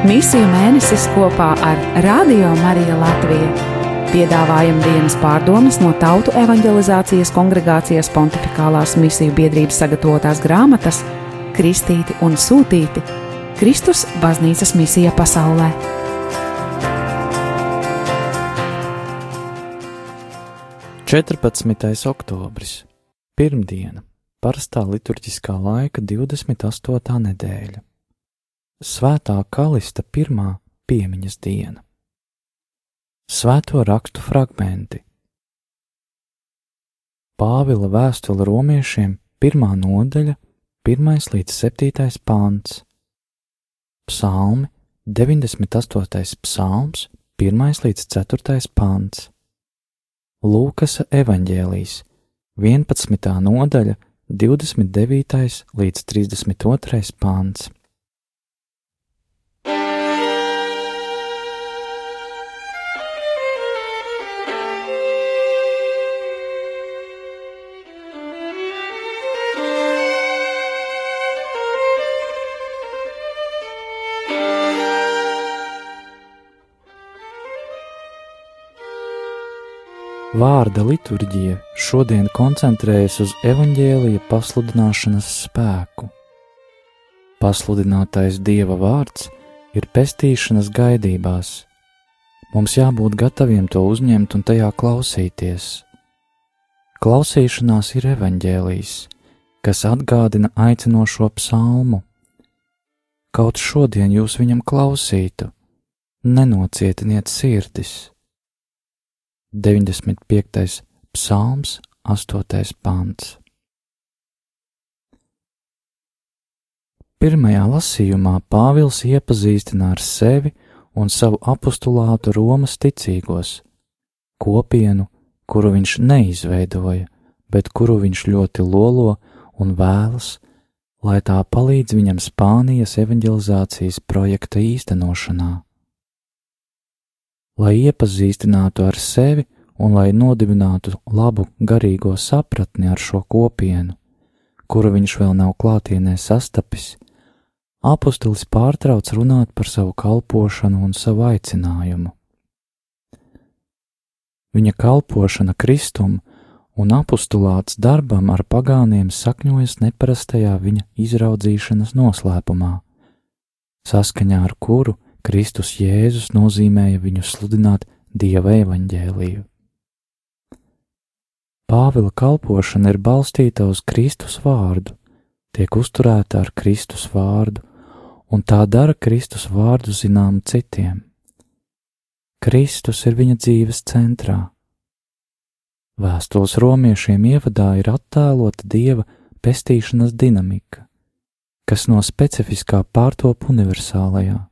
Misiju mēnesis kopā ar Radio Mariju Latviju. Piedāvājam dienas pārdomas no Tautu evanģelizācijas kongregācijas pontificālās misiju biedrības sagatavotās grāmatas Kristīti un Sūtīti - Kristus baznīcas misija pasaulē. Četrpadsmitais oktobris, pirmdiena, parastā liturģiskā laika 28. nedēļa. Svētā Kalista pirmā piemiņas diena. Svēto rakstu fragmenti. Pāvila vēstule romiešiem, pirmā nodaļa, 1 līdz 7 pāns. Psalmi, 98. psalms, 1 līdz 4 pāns. Lūkas evanģēlijas, 11. nodaļa, 29. līdz 32. pāns. Vārda liturģija šodien koncentrējas uz evaņģēlīja pasludināšanas spēku. Pasludinātais Dieva vārds ir pestīšanas gaidībās. Mums jābūt gataviem to uzņemt un tajā klausīties. Klausīšanās ir evaņģēlijs, kas atgādina aicinošo psalmu. Kaut šodien jūs viņam klausītu, nenocietiniet sirdis 95. psalms, 8. pāns. Pirmajā lasījumā Pāvils iepazīstina ar sevi un savu apustulātu Romas ticīgos, kopienu, kuru viņš neizveidoja, bet kuru viņš ļoti lolo un vēlas, lai tā palīdz viņam Spānijas evanģelizācijas projekta īstenošanā lai iepazīstinātu ar sevi un lai nodibinātu labu garīgo sapratni ar šo kopienu, kuru viņš vēl nav klātienē sastapis, apustulis pārtrauc runāt par savu kalpošanu un savu aicinājumu. Viņa kalpošana Kristum un apustulāts darbam ar pagāniem sakņojas neparastajā viņa izraudzīšanas noslēpumā, saskaņā ar kuru Kristus Jēzus nozīmēja viņu sludināt Dieva evaņģēliju. Pāvila kalpošana ir balstīta uz Kristus vārdu, tiek uzturēta ar Kristus vārdu, un tā dara Kristus vārdu zinām citiem. Kristus ir viņa dzīves centrā. Vēstules romiešiem ievadā ir attēlota dieva pestīšanas dinamika, kas no specifiskā pārtop universālajā.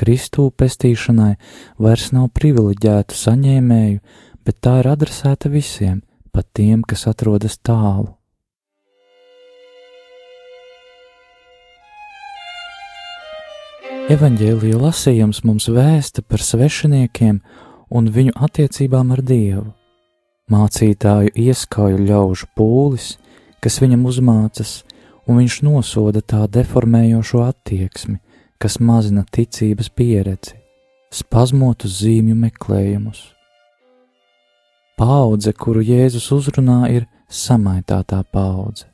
Kristū pestīšanai vairs nav privileģētu saņēmēju, bet tā ir adresēta visiem, pat tiem, kas atrodas tālu. Evanģēlīja lasījums mums vēsta par svešiniekiem un viņu attiecībām ar Dievu. Mācītāju ieskauju ļaužu pūlis, kas viņam uzmācas, un viņš nosoda tā deformējošo attieksmi, kas mazina ticības pieredzi, spazmotus zīmju meklējumus. Paudze, kuru Jēzus uzrunā, ir samaitātā paudze,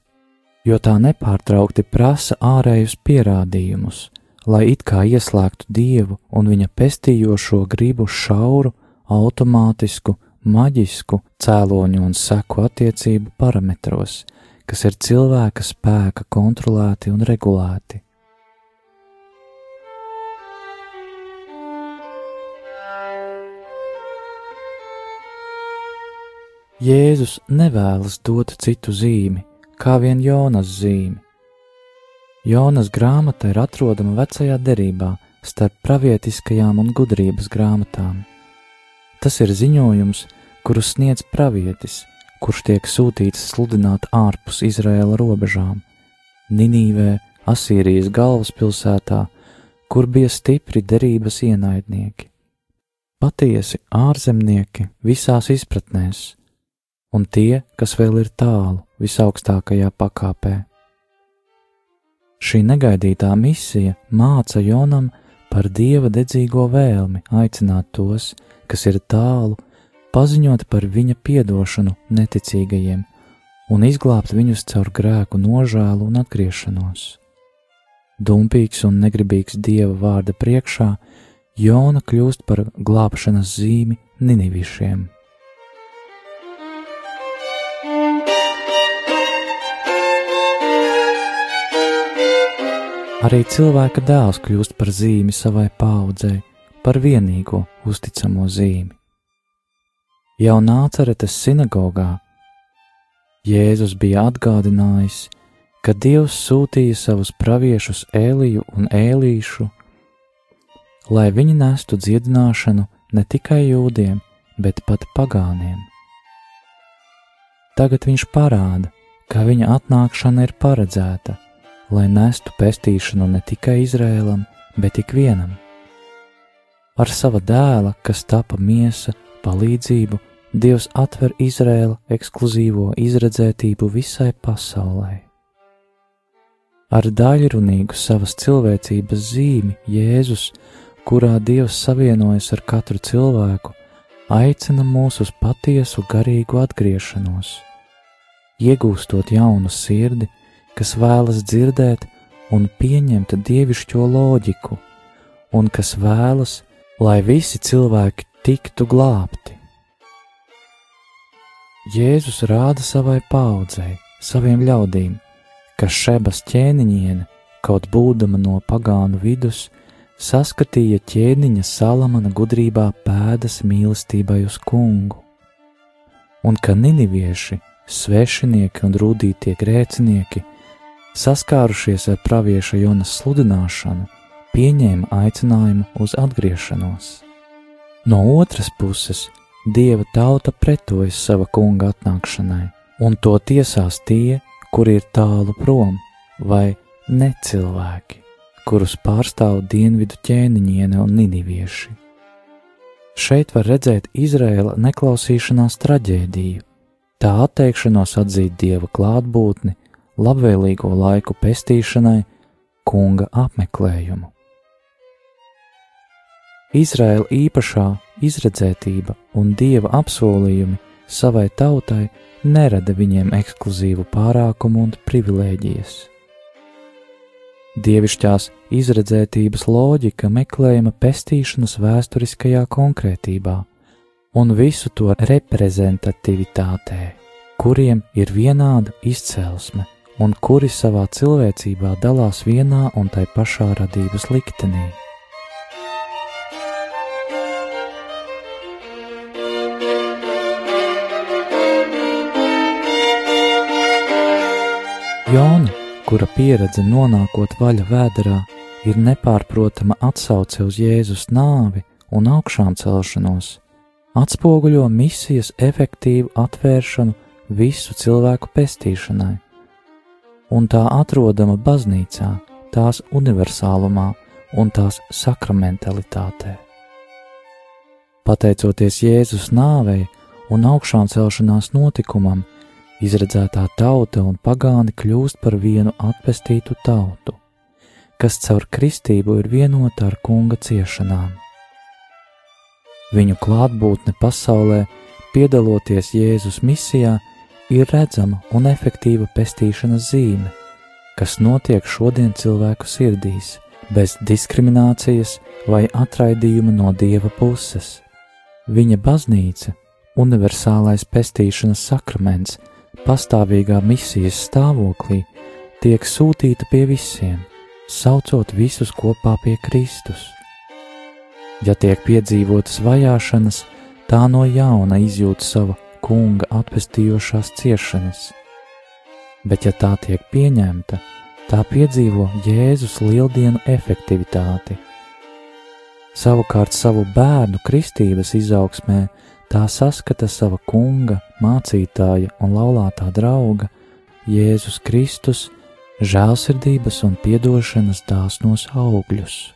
jo tā nepārtraukti prasa ārējus pierādījumus, lai it kā ieslēgtu dievu un viņa pestījošo gribu šauru, automātisku, maģisku cēloņu un seku attiecību parametros, kas ir cilvēka spēka kontrolēti un regulēti. Jēzus nevēlas dot citu zīmi, kā vien Jonas zīmi. Jonas grāmata ir atrodama vecajā derībā starp pravietiskajām un gudrības grāmatām. Tas ir ziņojums, kuru sniedz pravietis, kurš tiek sūtīts sludināt ārpus Izraēla robežām, Ninīvē, Asīrijas galvaspilsētā, kur bija stipri derības ienaidnieki. Patiesi ārzemnieki visās izpratnēs, un tie, kas vēl ir tālu visaugstākajā pakāpē. Šī negaidītā misija māca Jonam par dieva dedzīgo vēlmi aicināt tos, kas ir tālu, paziņot par viņa piedošanu neticīgajiem un izglābt viņus caur grēku nožēlu un atgriešanos. Dumpīgs un negribīgs dieva vārda priekšā, Jona kļūst par glābšanas zīmi Ninivišiem. Arī cilvēka dēls kļūst par zīmi savai paudzei, par vienīgo uzticamo zīmi. Jau nācaretes sinagogā Jēzus bija atgādinājis, ka Dievs sūtīja savus praviešus Ēliju un Ēlīšu, lai viņi nestu dziedināšanu ne tikai jūdiem, bet pat pagāniem. Tagad viņš parāda, ka viņa atnākšana ir paredzēta lai nestu pestīšanu ne tikai Izrēlam, bet ikvienam. Ar sava dēla, kas tapa miesa, palīdzību, Dievs atver Izrēla ekskluzīvo izredzētību visai pasaulē. Ar daļrunīgu savas cilvēcības zīmi Jēzus, kurā Dievs savienojas ar katru cilvēku, aicina mūs uz patiesu garīgu atgriešanos, iegūstot jaunu sirdi, kas vēlas dzirdēt un pieņemt dievišķo loģiku, un kas vēlas, lai visi cilvēki tiktu glābti. Jēzus rāda savai paudzei, saviem ļaudīm, ka šebas ķēniņiene, kaut būdama no pagānu vidus, saskatīja ķēniņa Salamana gudrībā pēdas mīlestībai uz kungu, un ka ninivieši, svešinieki un rūtītie grēcinieki saskārušies ar pravieša Jonas sludināšanu, pieņēma aicinājumu uz atgriešanos. No otras puses, dieva tauta pretojas sava kunga atnākšanai, un to tiesās tie, kuri ir tālu prom, vai necilvēki, kurus pārstāv dienvidu ķēniņiene un nidivieši. Šeit var redzēt Izraēla neklausīšanās traģēdiju, tā atteikšanos atzīt dieva klātbūtni labvēlīgo laiku pestīšanai, kunga apmeklējumu. Izraēla īpašā izredzētība un dieva apsolījumi savai tautai nerada viņiem ekskluzīvu pārākumu un privilēģijas. Dievišķās izredzētības loģika meklējama pestīšanas vēsturiskajā konkrētībā un visu to reprezentativitātē, kuriem ir vienāda izcelsme un kuri savā cilvēcībā dalās vienā un tai pašā radības liktenī. Jona, kura pieredze nonākot vaļa vēderā, ir nepārprotama atsauce uz Jēzus nāvi un augšām celšanos, atspoguļo misijas efektīvu atvēršanu visu cilvēku pestīšanai un tā atrodama baznīcā, tās universālumā un tās sakramentalitātē. Pateicoties Jēzus nāvei un augšām celšanās notikumam, izredzētā tauta un pagāni kļūst par vienu atpestītu tautu, kas caur kristību ir vienota ar kunga ciešanām. Viņu klātbūtne pasaulē, piedaloties Jēzus misijā, ir redzama un efektīva pestīšanas zīme, kas notiek šodien cilvēku sirdīs, bez diskriminācijas vai atraidījuma no dieva puses. Viņa baznīca, universālais pestīšanas sakraments, pastāvīgā misijas stāvoklī, tiek sūtīta pie visiem, saucot visus kopā pie Kristus. Ja tiek piedzīvotas vajāšanas, tā no jauna izjūt savu kunga atpestījošās ciešanas, bet ja tā tiek pieņemta, tā piedzīvo Jēzus lieldienu efektivitāti. Savukārt savu bērnu kristības izaugsmē tā saskata sava kunga, mācītāja un laulātā drauga Jēzus Kristus žēlsirdības un piedošanas dāsnos augļus.